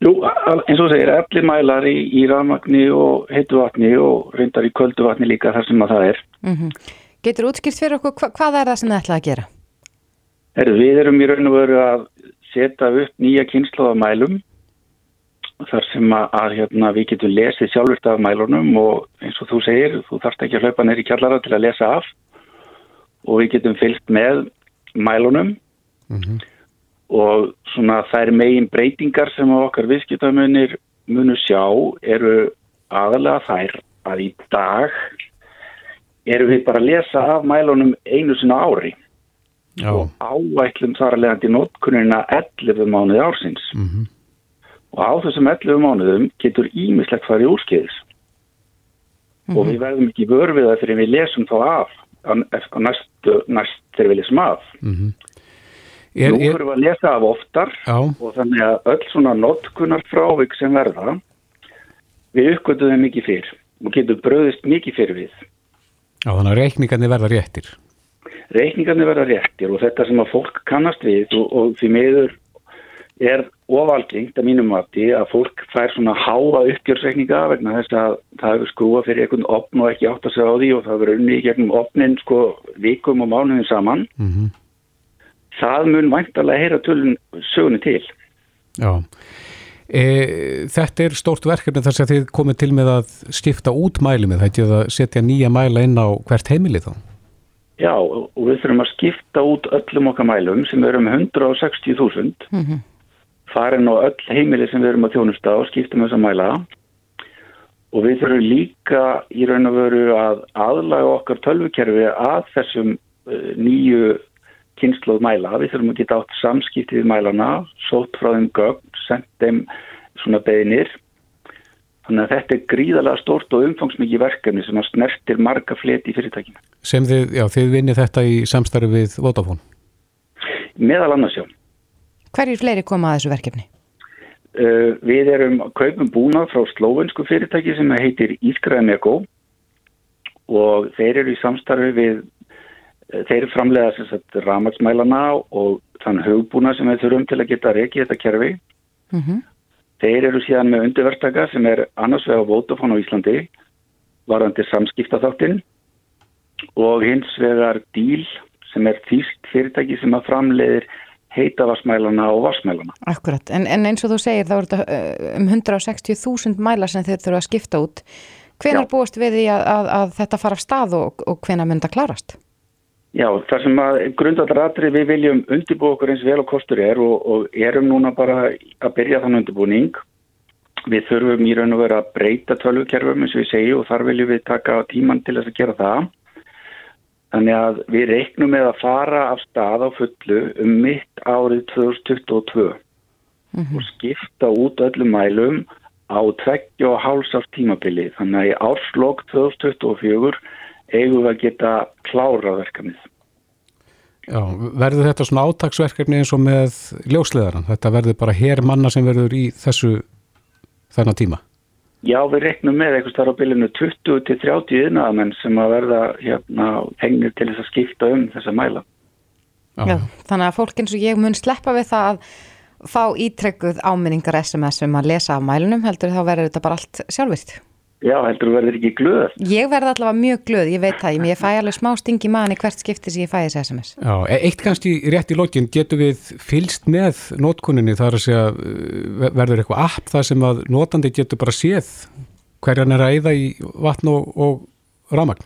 Jú, eins og þú segir, allir mælar í, í rafmagni og heitu vatni og reyndar í köldu vatni líka þar sem að það er. Mm Getur útskýrt fyrir okkur, hva, hvað er það sem þið ætlaði að gera? Heru, við erum í raun og veru að setja upp nýja kynslu af mælum þar sem að, að hérna, við getum lesið sjálfurt af mælunum og eins og þú segir, þú þarft ekki að hlaupa neyri kjallara til að lesa af. Og við getum fylgt með mælunum og svona þær megin breytingar sem okkar viðskiptamunir munu sjá eru aðalega þær að í dag erum við bara að lesa af mælunum einu sinna ári Já. og áætlum þar að leiðandi nótkunina 11 mánuði ársins Mhm. og á þessum 11 mánuðum getur ímislegt farið úrskeiðis og við verðum ekki vör við það fyrir við lesum þá af á næstu, næst þegar við lesum af Mhm. Er, Nú fyrir við að lesa af oftar já, og þannig að öll svona notkunar frávik sem verða við uppgötuðum mikið fyrr og getur bröðist mikið fyrir við já, þannig að reikningarnir verða réttir. Reikningarnir verða réttir og þetta sem að fólk kannast við og, og því meður er ofalgengt að mínum mati að fólk fær svona háa uppgjörsreikninga vegna þess að það hefur skrúa fyrir einhvern opn og ekki átt að segja á því og það hefur unni í gegnum opnin sko vikum og mánuðin saman Mm það mun væntalega heyra tölun sögunni til Já. E, þetta er stórt verkefni þar sem þið komið til með að skipta út mæli með þetta að setja nýja mæla inn á hvert heimili þá. Já, og við þurfum að skipta út öllum okkar mælum sem við erum 160.000 Mhm. farin á öll heimili sem við erum að þjónusta og skiptum þess að mæla og við þurfum líka í raun og veru að aðlaga okkar tölvukerfi að þessum uh, nýju kynsluð mæla. Við þurfum að geta átt samskipti við mælana, sótt frá þeim gögn, sendt þeim svona beðinir. Þannig að þetta er gríðalega stórt og umfangsmikið verkefni sem að snertir marga fleti í fyrirtækinu. Sem þið, já, þið vinnið þetta í samstarfi við Vodafone. Meðal annars já. Hverjir fleiri koma að þessu verkefni? Uh, við erum að kaupum búnað frá slóvensku fyrirtæki sem heitir Ískraðaneko og þeir eru í samstarfi við uh, þeir framlega sem sagt ramagsmælana og þann hugbúna sem við þurfum til að geta reikið þetta kerfi. Mm Þeir eru síðan með undirverstaka sem er annars vegar Vodafone á Íslandi varðandi samskiptaþáttinn og hins vegar Díl sem er þýst fyrirtæki sem að framleiðir heita vassmælana og vassmælana. Akkurat, en, en eins og þú segir þá er þetta uh, um 160.000 mæla sem þeir þurfa að skipta út. Hvenar Já. búast við því að, að, að þetta fara af stað og, og hvenar mun þetta klárast? Já, þar sem að grundallaratri við viljum undirbúa okkur eins vel og kostur er og, og erum núna bara að byrja þann undirbúning. Við þurfum í raun og vera að breyta tölvukerfum eins og við segjum og þar viljum við taka tíman til þess að gera það. Þannig að við reiknum með að fara af stað á fullu um mitt árið 2022 og skipta út öllum mælum á tveggja og hálsars tímabili. Þannig að í árslokk 2024 eigum við að geta klára verkefnið. Já, verður þetta svona átaksverkefni eins og með ljósleðaran? Þetta verður bara hér manna sem verður í þessu þennan tíma? Já, við reknum með eitthvað starf á bylunu 20 til 30 yðnaðamenn sem að verða hérna hengnir til þess að skipta um þessa mæla. Já. Þannig að fólk eins og ég mun sleppa við það að fá ítrekkuð áminningar SMS um að lesa af mælunum heldur þá verður þetta bara allt sjálfvirt. Já, heldur þú verður ekki glöð? Ég verði allavega mjög glöð, ég veit það, ég fæ alveg smá sting í manni hvert skipti sem ég fæ þessi SMS. Já, e- eitt kannski rétt í lokin, getur við fylst með nótkunninni þar að segja verður eitthvað app þar sem að notandi getur bara séð hverjan er að eyða í vatn og, og ramagn?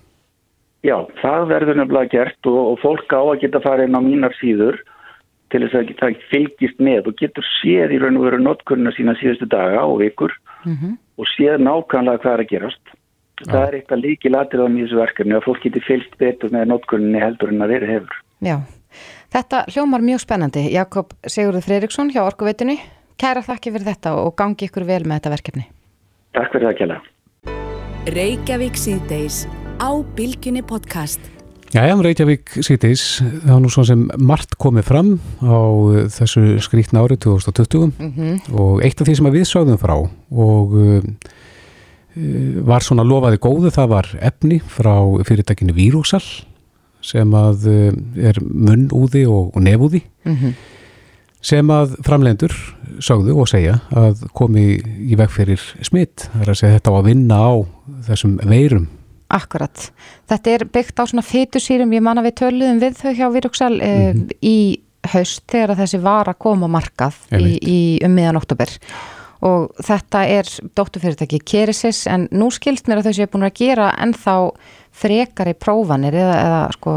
Já, það verður nefnilega gert og, og fólk á að geta farið inn á mínar síður til þess að það fylgist með og getur séð í raun og veru notkunnina sína síðustu daga og vikur Mm -hmm. Og séð nákvæmlega hvað er að gerast. Það er eitthvað líki latriðan í þessu verkefni að fólk getur fylgst betur með notkunninni heldur en að verið hefur. Já, þetta hljómar mjög spennandi. Jakob Sigurður Freiriksson hjá Orkuveitunni. Kæra þakki fyrir þetta og gangi ykkur vel með þetta verkefni. Takk fyrir það, Kjella. Jæja, Reykjavík síðdeis, það var nú svona sem margt komið fram á þessu skrítna árið 2020 Mm og eitt af því sem við sögðum frá og uh, var svona lofaði góðu, það var efni frá fyrirtækinu Vírúsal sem að uh, er munnúði og, og nefúði. -hmm. sem að framlendur sögðu og segja að komi í veg fyrir smitt, það er að segja þetta á að vinna á þessum veirum Akkurat. Þetta er byggt á svona fytusýrum, ég man að við töluðum við þau hjá Viruksal mm Mhm. í haust þegar þessi var að koma markað í, í um miðan oktober og þetta er dótturfyrirtæki Kerisis en nú skilst mér að þau séu búin að gera ennþá frekari prófanir eða, eða sko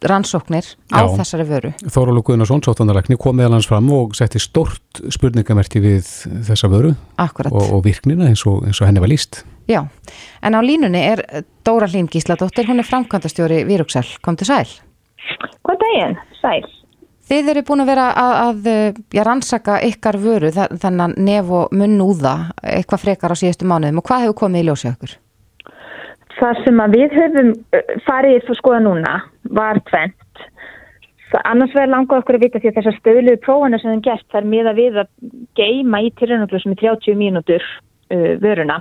rannsóknir á Já. þessari vöru. Þórólu Guðnarsson, sóttandarækni, kom meðal hans fram og setti stort spurningamerki við þessa vöru og, og virknina eins og, eins og henni var líst. Já, en á línunni er Dóra Hlín Gísladóttir, hún er framkvæmdastjóri Viruksal. Kom til sæl. Góð daginn, sæl. Þið eru búin að vera að, að já, rannsaka ykkar vöru, þa- þennan nef og munnúða eitthvað frekar á síðustu mánuðum og hvað hefur komið í ljósið okkur? Það sem að við höfum farið fyrir skoða núna var tvent. Það annars verður langað okkur að vita því að þessar stöðluðu prófana sem við gert þær miða við að geima í tilrænuglusum í 30 mínútur uh, vöruna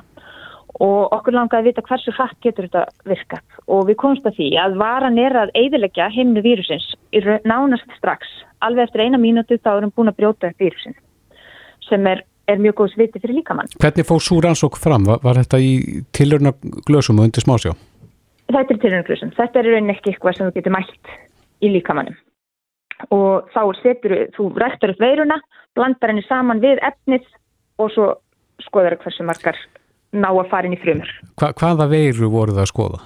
og okkur langaði að vita hversu hratt getur þetta virkað og við komumst að því að varan er að eidilegja himnu vírusins nánast strax alveg eftir eina mínútu þá erum búin að brjóta vírusin sem er, er mjög góðs viti fyrir líkamann. Hvernig fóð svo rannsók fram? Var, var þetta í tilurna glösum og undir smásjá? Þetta er tilrönglusum. Þetta er í rauninni ekki eitthvað sem þú getur mælt í líkamannum. Og þá setur þú rektur upp veiruna, blandar henni saman við efnið og svo skoðar hversu margar ná að fara inn í frumur. Hva, hvaða veiru voru það að skoða?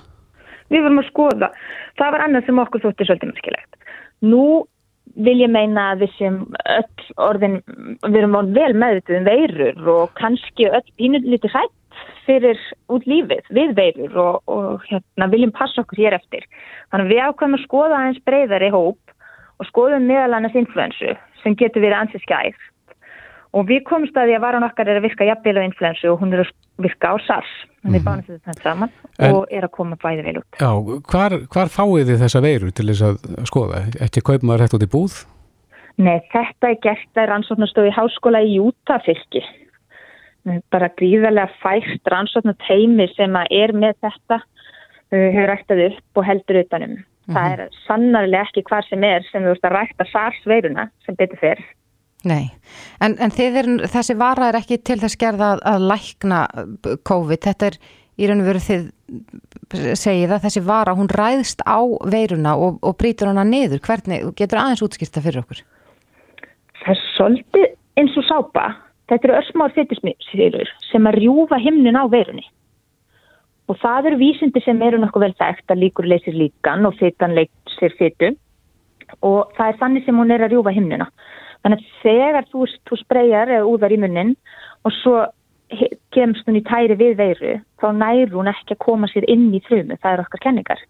Við vorum að skoða. Það var annað sem okkur þótti svolítið merkilegt. Nú vil ég meina að við sem öll orðin, við erum orðin vel meðvituð um veirur og kannski öll pínulítið hrætt fyrir út lífið við veirur og, og hérna, viljum passa okkur hér eftir. Þannig að við ákvæmum að skoða aðeins breyðari hóp og skoðum meðal annars influensu sem getur verið ansið skæð. Og við komumst að því að varan okkar er að virka jafnvel á influensu og hún er að virka á SARS. Þannig við bánum þetta saman En- og er að koma bæði vel út. Já, hvar, hvar fáið þið þessa veiru til þess að skoða? Ekki kaup maður hægt út í búð? Nei, þetta er gert að rannsóknastofi í háskóla í Jútafylki. Bara gríðarlega fært rannsóknateimi sem að er með þetta uh, hefur ræktað upp og heldur utanum. Það er sannarlega ekki hvar sem er sem þú veist að rækta SARS-veiruna sem betur fer. Nei, en, en er, þessi vara er ekki til þess gerða að, að lækna COVID, þetta er í raun og veru þið segið að þessi vara, hún ræðst á veiruna og, og brýtur hana niður, hvernig, getur aðeins útskýrta fyrir okkur? Það er svolítið eins og sápa. Þetta eru örsmáður fytusmýrur sem að rjúfa himnin á veirunni. Og það eru vísindi sem eru nokkuð vel þekkt að líkur leysir líkan og fytan leysir fytu og það er þannig sem hún er að rjúfa himnina. Þannig að þegar þú, þú spreyjar eða úðar í munnin og svo kemst hún í tæri við veiru þá nær hún ekki að koma sér inn í frumu. Það eru okkar kenningar.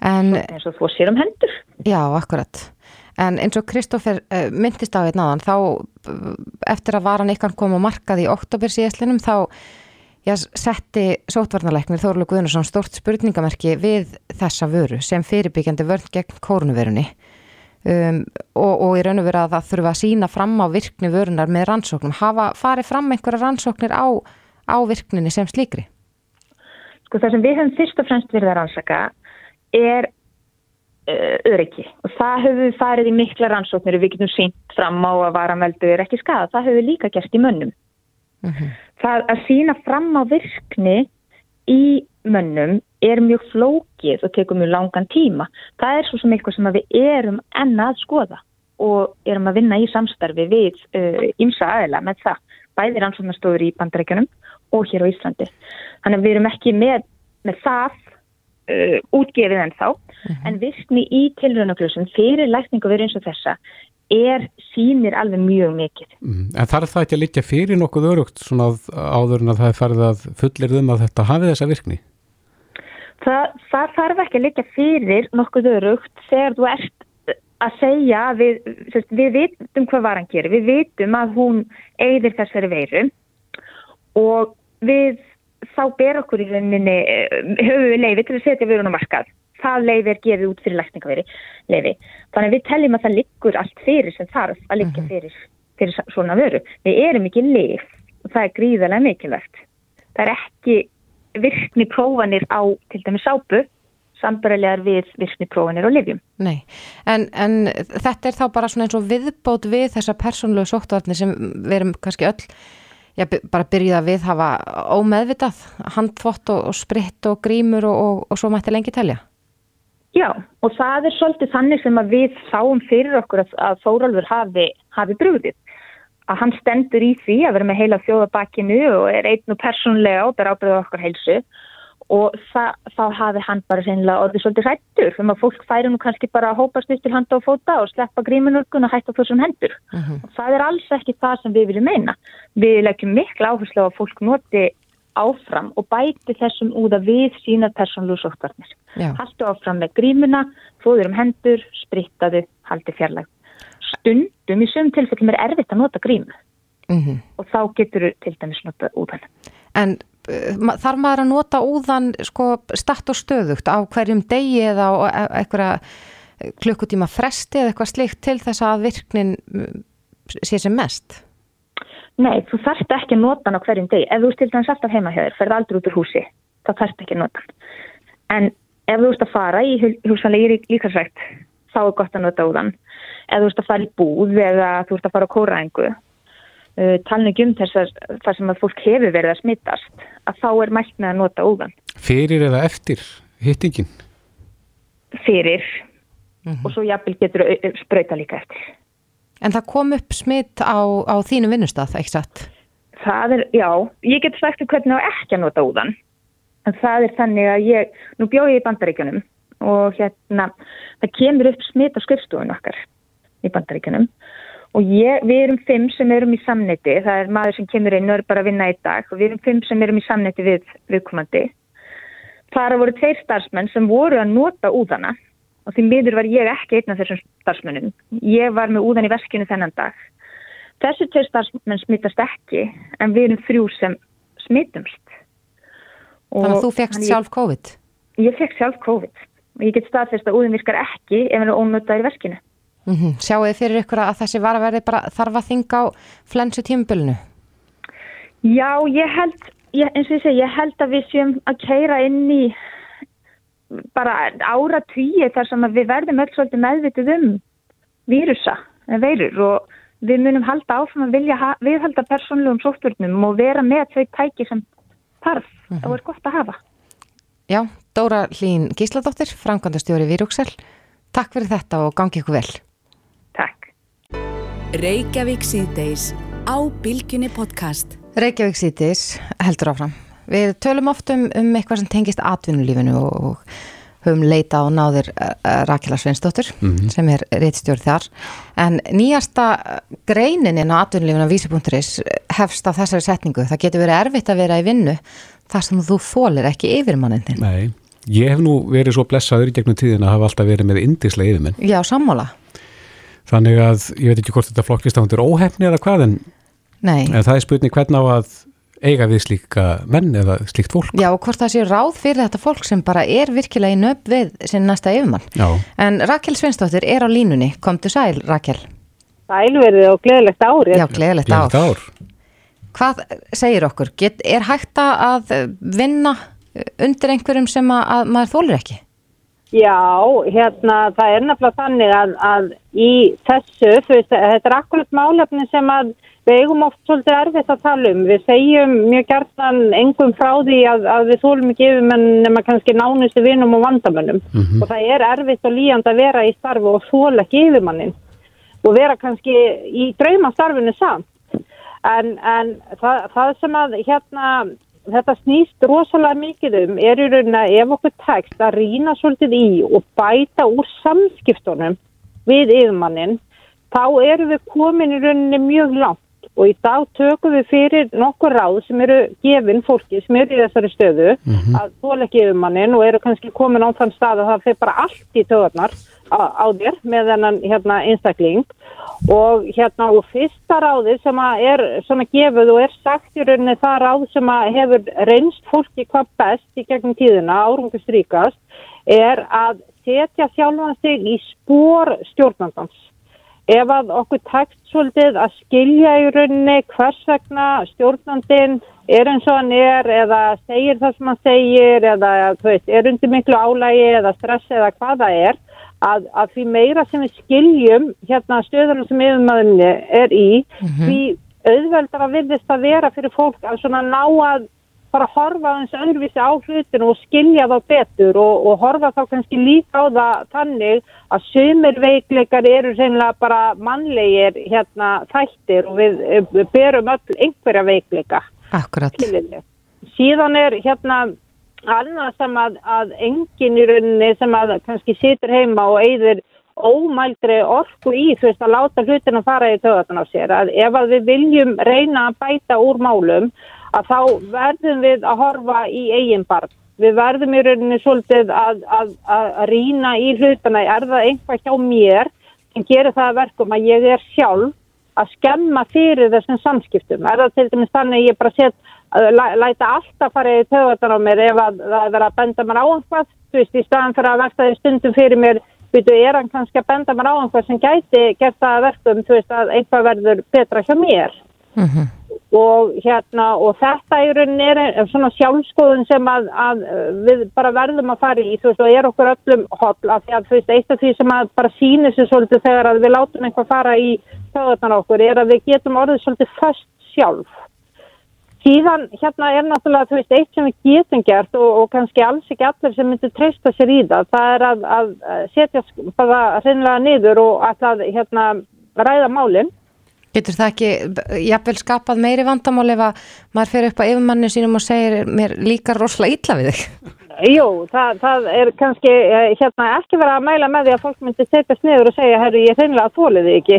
En, eins og þú sér um hendur. Já, akkurat. En eins og Kristófer uh, myndist á einn áðan, þá uh, eftir að varan ykkar kom á markað í oktober síðastlinum, þá já, setti sótvarnaleiknir Þorlu Guðnarsson stort spurningamerki við þessa vöru sem fyrirbyggjandi vörn gegn kórnuverunni um, og, og í raun og veru að það þurfa að sína fram á virkni vörunar með rannsóknum. Hafa farið fram einhverja rannsóknir á, á virkninni sem slíkri? Sko það sem við höfum fyrst og fremst verið að rannsaka er uh, öryggi og það höfum við farið í mikla rannsóknir og við getum sínt fram á að varanveldu er ekki skada. Það höfum við líka gert í mönnum. Það að sína fram á virkni í mönnum er mjög flókið og tekur mjög langan tíma. Það er svo sem eitthvað sem við erum enn að skoða og erum að vinna í samstarfi við ymsa uh, aðila með það. Bæði rannsóknarstofur í bandarækjunum og hér á Íslandi. Þannig að við erum ekki með, með það uh, útgefið en þá, en virkni í tilröðnagljósum fyrir lækningu verið eins og þessa er sínir alveg mjög mikið. Mm. En þarf það ekki að litja fyrir nokkuð örugt svona áður en að það er farið að fullir um að þetta hafi þessa virkni? Það, það þarf ekki að litja fyrir nokkuð örugt þegar þú ert að segja við, við vitum hvað varan gerir, við vitum að hún eigðir þessari veiru og við þá ber okkur í rauninni höfu við leiði til að setja vörun á markað það leiði er gefið út fyrir lækningaveri leiði. Þannig að við teljum að það liggur allt fyrir sem þarf að liggja fyrir, fyrir svona vöru. Við erum ekki leif og það er gríðarlega mikilvægt. Það er ekki virkni prófanir á til dæmis sápu sambarilegar við virkni prófanir á livjum. Nei, en, en þetta er þá bara svona eins og viðbót við þessa persónlegu sóttvarnir sem við erum kannski öll Já, bara byrjuð að við hafa ómeðvitað, handþvott og, og spritt og grímur og, og, og svo mætti lengi telja. Já, og það er svolítið þannig sem að við sáum fyrir okkur að, að Þóraldur hafi, hafi brúðið. Að hann stendur í því að vera með heila þjóðabakkinu og er einn og persónlega og ber ábyrðað okkur heilsu og það, þá hafi hann bara sennilega orðið svolítið hrættur um að fólk færi nú kannski bara að hópast upp til handa og fóta og sleppa gríminurkun og hætta þessum hendur. Uh -huh. og það er alls ekki það sem við viljum meina. Við leggjum miklu áherslu á að fólk noti áfram og bæti þessum úða við sína persónlu sóttvarnir. Haldu áfram með grímuna, fóður um hendur, sprittaðu, haldi fjarlag. Stundum í sögum tilfellum er erfitt að nota grímu uh -huh. og þá getur þú til dæmis nota úðan. En þarf maður að nota úðan sko statt og stöðugt á hverjum degi eða á eitthvað klukkutíma fresti eða eitthvað slikt til þess að virknin sé sem mest? Nei, þú þarft ekki að nota hann á hverjum degi. Ef þú stilt hans alltaf heima hjá þér, ferð aldrei út úr húsi, þá þarft ekki að nota hann. En ef þú ert að fara í húsanlega líkarsvægt, þá er gott að nota úðan. Ef þú ert að fara í búð eða þú ert að fara á kóraengu, uh, talningum um þessar þar sem að fólk hefur verið að smittast, að þá er mælt með að nota úðan. Fyrir eða eftir hittingin? Fyrir mm -hmm. og svo jafnvel getur spröyta líka eftir. En það kom upp smitt á, á þínu vinnustaf, ekki satt? Það er, já, ég get sagt hvernig það ekki að nota úðan. En það er þannig að ég, nú bjóð ég í bandaríkjunum og hérna, það kemur upp smitt á skrifstofun okkar í bandaríkjunum og ég, við erum fimm sem erum í samniti, það er maður sem kemur inn og er bara að vinna í dag og við erum fimm sem erum í samniti við viðkomandi. Það voru tveir starfsmenn sem voru að nota úðana og því miður var ég ekki einn af þessum starfsmennum. Ég var með úðan í veskinu þennan dag. Þessu tveir starfsmenn smittast ekki en við erum þrjú sem smittumst. Þannig að þú fegst sjálf COVID? Ég fegst sjálf COVID og ég get staðfest að úðin virkar ekki ef hann er ónötaður í veskinu. Mm -hmm. Sjáu þið fyrir ykkur að þessi var að verði bara þarf að þinga á flensu tímubölinu? Já, ég held, ég, eins og ég segi, ég held að við séum að keira inn í bara ára tíu þar sem við verðum öll svolítið meðvitið um vírusa, veirur og við munum halda áfram að vilja viðhalda persónlegum sótturnum og vera með þau tæki sem þarf mm -hmm. og er gott að hafa. Já, Dóra Hlín Gísladóttir, framkvæmdastjóri Výrúksel, takk fyrir þetta og gangi ykkur vel. Takk. Reykjavík síðdeis á Bilginni podcast. Reykjavík síðdeis heldur áfram. Við tölum oft um, um eitthvað sem tengist atvinnulífinu og, og höfum leita á náðir uh, Rakela Sveinsdóttur mm -hmm. sem er reittstjórn þar. En nýjasta greinin á atvinnulífinu á vísi.is hefst á þessari setningu. Það getur verið erfitt að vera í vinnu þar sem þú fólir ekki yfirmannin þinn. Nei, ég hef nú verið svo blessaður í gegnum tíðin að hafa alltaf verið með indislega yfirmenn. Já, sammála. Þannig að ég veit ekki hvort þetta flokkist á hundur óhefni eða hvað en, en það er spurning hvern á að eiga við slíka menn eða slíkt fólk. Já, og hvort það sé ráð fyrir þetta fólk sem bara er virkilega í nöpp við sin næsta yfirmann. Já. En Rakel Sveinsdóttir er á línunni. Komdu sæl, Rakel. Sælverðið og gleðilegt ár. Já, gleðilegt ár. Gleðilegt ár. Hvað segir okkur? Get, er hægt að vinna undir einhverjum sem að, að maður þólir ekki? Já, hérna, það er nefnilega þannig að, að í þessu, veist, þetta er akkurat málefni sem að við eigum oft svolítið erfitt að tala um. Við segjum mjög gertan engum frá því að, að við þólum ekki yfir menn nema kannski nánustu vinum og vandamönnum Mhm. og það er erfitt og líjand að vera í starfi og þóla ekki yfir mannin og vera kannski í draumastarfinu samt. En, en það, það sem að hérna, þetta snýst rosalega mikið um er í rauninni að ef okkur tekst að rýna svolítið í og bæta úr samskiptunum við yfirmannin, þá erum við komin í rauninni mjög langt og í dag tökum við fyrir nokkur ráð sem eru gefin fólki sem eru í þessari stöðu að þóla ekki yfirmannin og eru kannski komin á þann stað að það fyrir bara allt í töðarnar á, á þér með þennan hérna, einstakling og hérna og fyrsta ráðið sem er svona gefið og er sagt í rauninni það ráð sem hefur reynst fólki hvað best í gegnum tíðina, árangustríkast, er að setja sjálfan sig í spór stjórnandans. Ef að okkur tekst svolítið að skilja í rauninni hvers vegna stjórnandin er eins og hann er eða segir það sem hann segir eða veist, er undir miklu álægi eða stress eða hvað það er, að, að því meira sem við skiljum hérna stöðunum sem yfirmaðurinn er í, því auðveldar að virðist að vera fyrir fólk að svona ná að bara horfa aðeins öðruvísi á hlutinu og skilja þá betur og, og horfa þá kannski líka á það þannig að sumir veikleikar eru reynilega bara mannlegir hérna þættir og við, við berum öll einhverja veikleika. Akkurat. Skiljiði. Síðan er hérna annað sem að, að enginn í rauninni sem að kannski situr heima og eigðir ómældri orku í þú veist að láta hlutina fara í töðatan á sér að ef að við viljum reyna að bæta úr málum að þá verðum við að horfa í eigin barn. Við verðum í rauninni svolítið að, að, að, rýna í hlutana, er það einhvað hjá mér sem gerir það að verkum að ég er sjálf að skemma fyrir þessum samskiptum. Er það til dæmis þannig ég bara set læ, læta alltaf fara í töðatan á mér ef að það er að benda mér á einhvað, þú veist, í staðan fyrir að verða því stundum fyrir mér, veitu, er hann kannski að benda mér á einhvað sem gæti gert það að verkum, þú veist, að einhvað verður betra hjá mér og hérna og þetta í rauninni er svona sjálfskoðun sem að, að við bara verðum að fara í þú veist og er okkur öllum holl af því að þú veist eitt af því sem að bara sýnir sér svolítið þegar að við látum eitthvað fara í töðunar okkur er að við getum orðið svolítið först sjálf. Síðan hérna er náttúrulega þú veist eitt sem við getum gert og, og kannski alls ekki allir sem myndir treysta sér í það það er að, að setja bara hreinlega niður og að hérna ræða málinn Getur það ekki, jafnvel skapað meiri vandamál ef að maður fer upp á yfirmanni sínum og segir mér líka rosalega illa við þig? Jú, það, það er kannski eh, hérna ekki verið að mæla með því að fólk myndi setjast niður og segja, herru, ég hreinlega þólið þig ekki.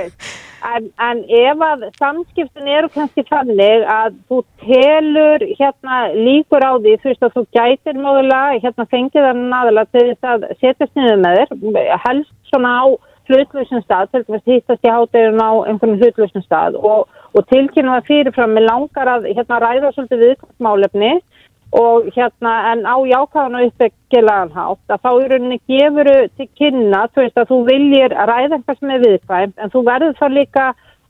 en, en ef að samskiptin eru kannski þannig að þú telur hérna líkur á því, þú veist að þú gætir mögulega, hérna fengið þannig naðurlega til þess að setjast niður með þér, helst svona á hlutlausum stað, til dæmis hittast í hátegurinn á einhvern hlutlausum stað. Og, og tilkynna það fyrirfram með langar að hérna ræða svolítið viðkvæmsmálefni og hérna en á jákvæðan og uppbyggilegan hátt að þá í rauninni gefuru til kynna, þú veist að þú viljir að ræða eitthvað sem er viðkvæmt en þú verður þá líka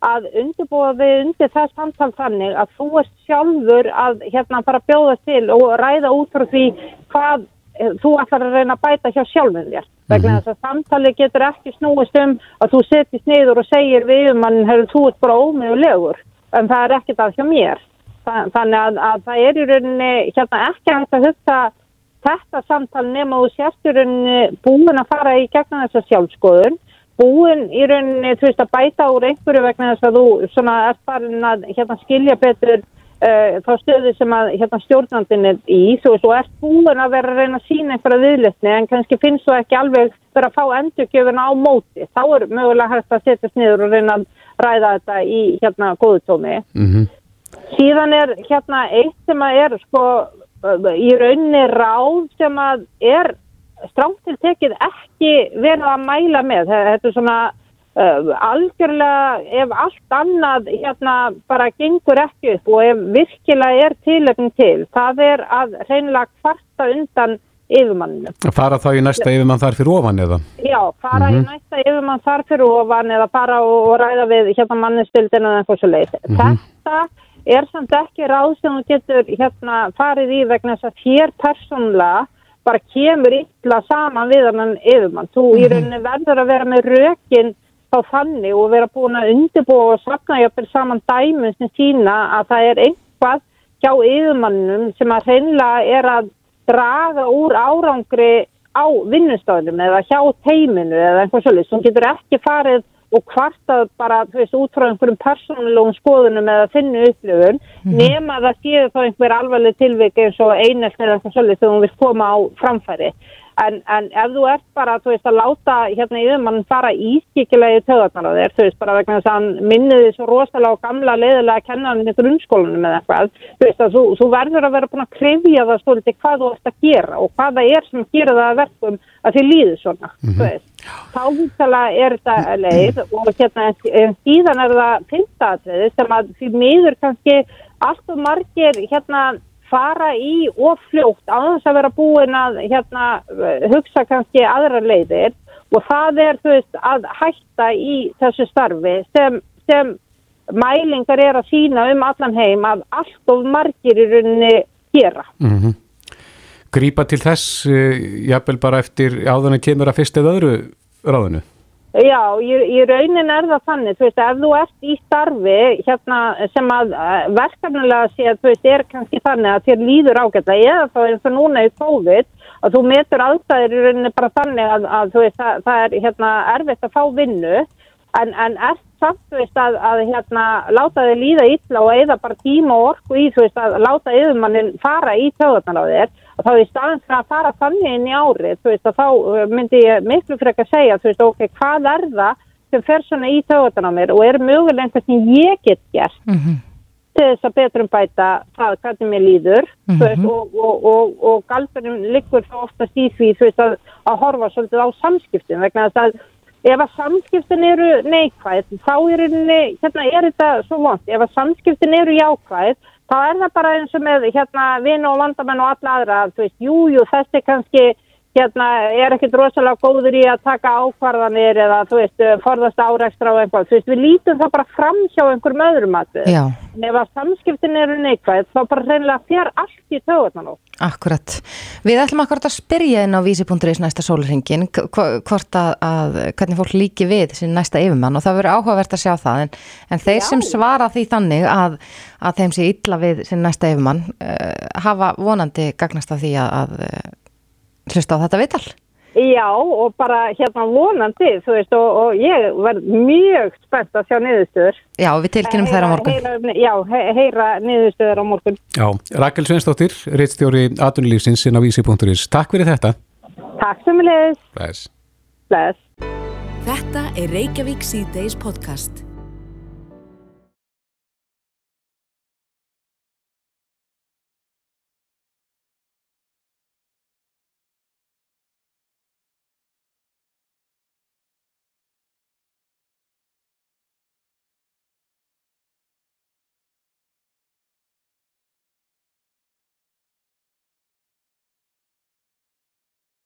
að undirbúa við undir það samtal þannig að þú ert sjálfur að hérna bara bjóða til og ræða út frá því hvað þú ætlar að reyna að bæta hjá sjálfum þér. Vegna þess að samtali getur ekki snúist um að þú setjast niður og segir við um hann, þú ert bara ómjögulegur en það er ekkert að hjá mér. Þannig að, að það er í rauninni hérna ekki hægt að hugsa þetta samtal nema þú sérst í rauninni búin að fara í gegnum þessa sjálfskoðun búin í rauninni þú veist að bæta úr einhverju vegna þess að þú svona er farin að hérna skilja betur Uh, þá stöðu sem að hérna, stjórnandin er í, þú veist, og ert búin að vera að reyna að sína einhverja viðlitni en kannski finnst þú ekki alveg vera að fá endurgjöfuna á móti, þá er mögulega hægt að setjast niður og reyna að ræða þetta í hérna góðutómi Mm -hmm. síðan er hérna eitt sem að er sko í rauninni ráð sem að er stránt til tekið ekki verið að mæla með, þetta er svona Uh, algjörlega ef allt annað hérna bara gengur ekki upp og ef virkilega er tilöfning til, það er að reynilega kvarta undan yfirmanninu. Fara þá í næsta yfirmann þar fyrir ofan eða? Já, fara Mhm. í næsta yfirmann þar fyrir ofan eða fara og, og ræða við hérna mannistildinu eða eitthvað svo leið. Mhm. Þetta er samt ekki ráð sem þú getur hérna farið í vegna þess að hér persónlega bara kemur illa saman við hann yfirmann. Þú í Mhm. rauninni verður að vera með rökin þá þannig og vera búin að undirbúa og sakna jáfnvel saman dæmum sem sína að það er einhvað hjá yfirmannum sem að hreinlega er að draga úr árangri á vinnustofnum eða hjá teiminu eða einhvað svolítið sem getur ekki farið og kvartað bara, veist, út frá einhverjum persónulegum skoðunum eða þinnu upplifun nema það séu þá einhver alvarleg tilvik eins og einelt eða eitthvað svolítið þegar hún vil koma á framfæri. En, en ef þú ert bara, þú veist, að láta hérna yfir mann fara ískikilegi töðarnar á þér, þú veist, bara vegna þess að hann minniði svo rosalega og gamla leiðilega að kenna hann í grunnskólanum eða eitthvað, þú veist, að þú, þú verður að vera búin að krifja það svolítið hvað þú ert að gera og hvað það er sem gera það að verkum að þið líður svona, þú veist. Þá húttalega er þetta leið og hérna, en, síðan er það fyrstaðatriði sem að því miður kannski allt og margir hérna fara í og fljótt á þess að vera búin að hérna, hugsa kannski aðra leiðir og það er veist að hætta í þessu starfi sem, sem mælingar er að sína um allan heim að allt of margir í rauninni gera. Mm Grípa til þess, uh, jafnvel bara eftir áðan að kemur að fyrst eða öðru ráðinu. Já, í, í raunin er það þannig, þú veist, ef þú ert í starfi hérna sem að uh, verkefnilega sé að þú veist, er kannski þannig að þér líður ágætlega eða þá eins og núna í COVID að þú metur aðstæðir í rauninni bara þannig að, að þú veist, það, það er hérna erfitt að fá vinnu en, en ert samt, þú veist, að, að hérna láta þig líða illa og eða bara tíma og orku í, þú veist, að láta yfirmannin fara í töðunar á þér og þá í staðan fyrir að fara þannig inn í árið, þú veist, að þá uh, myndi ég miklu frekar segja, þú veist, ok, hvað er það sem fer svona í töðunar á mér og er mögulega einhvern sem ég get gert til þess að betrum bæta það hvernig mér líður mm veist, og, og, og, og galdurinn liggur þá oftast í því þú veist, að, að horfa svolítið á samskiptin vegna þess að ef að samskiptin eru neikvæð þá er, hérna, er þetta svo vant ef að samskiptin eru jákvæð þá er það bara eins og með hérna, vinn og vandamenn og alla aðra þú veist, jú, jú, þessi kannski hérna, er ekkit rosalega góður í að taka ákvarðanir eða þú veist, forðast áreikstra og einhvað, þú veist, við lítum það bara fram hjá einhverjum öðrum aðrið. Já. En ef að samskiptin eru neikvæð, þá bara reynilega þér allt í töðunan á. Akkurat. Við ætlum akkurat að spyrja inn á vísi.is næsta sólurringin hvort að, að hvernig fólk líki við sin næsta yfirmann og það verður áhugavert að sjá það en, en þeir Já. sem svara því þannig að, að þeim sé illa við sin næsta yfirmann uh, hafa vonandi gagnast af því að, að hlusta á þetta viðtal. Já, og bara hérna vonandi, þú veist, og, og ég verð mjög spennt að sjá niðurstöður. Já, við tilkynum þeirra á morgun. Heyra, já, he heyra niðurstöður á morgun. Já, Rakel Sveinsdóttir, reittstjóri Atunlífsins inn á vísi.is. Takk fyrir þetta. Takk sem við leiðis. Bless. Bless. Þetta er Reykjavík C-Days podcast.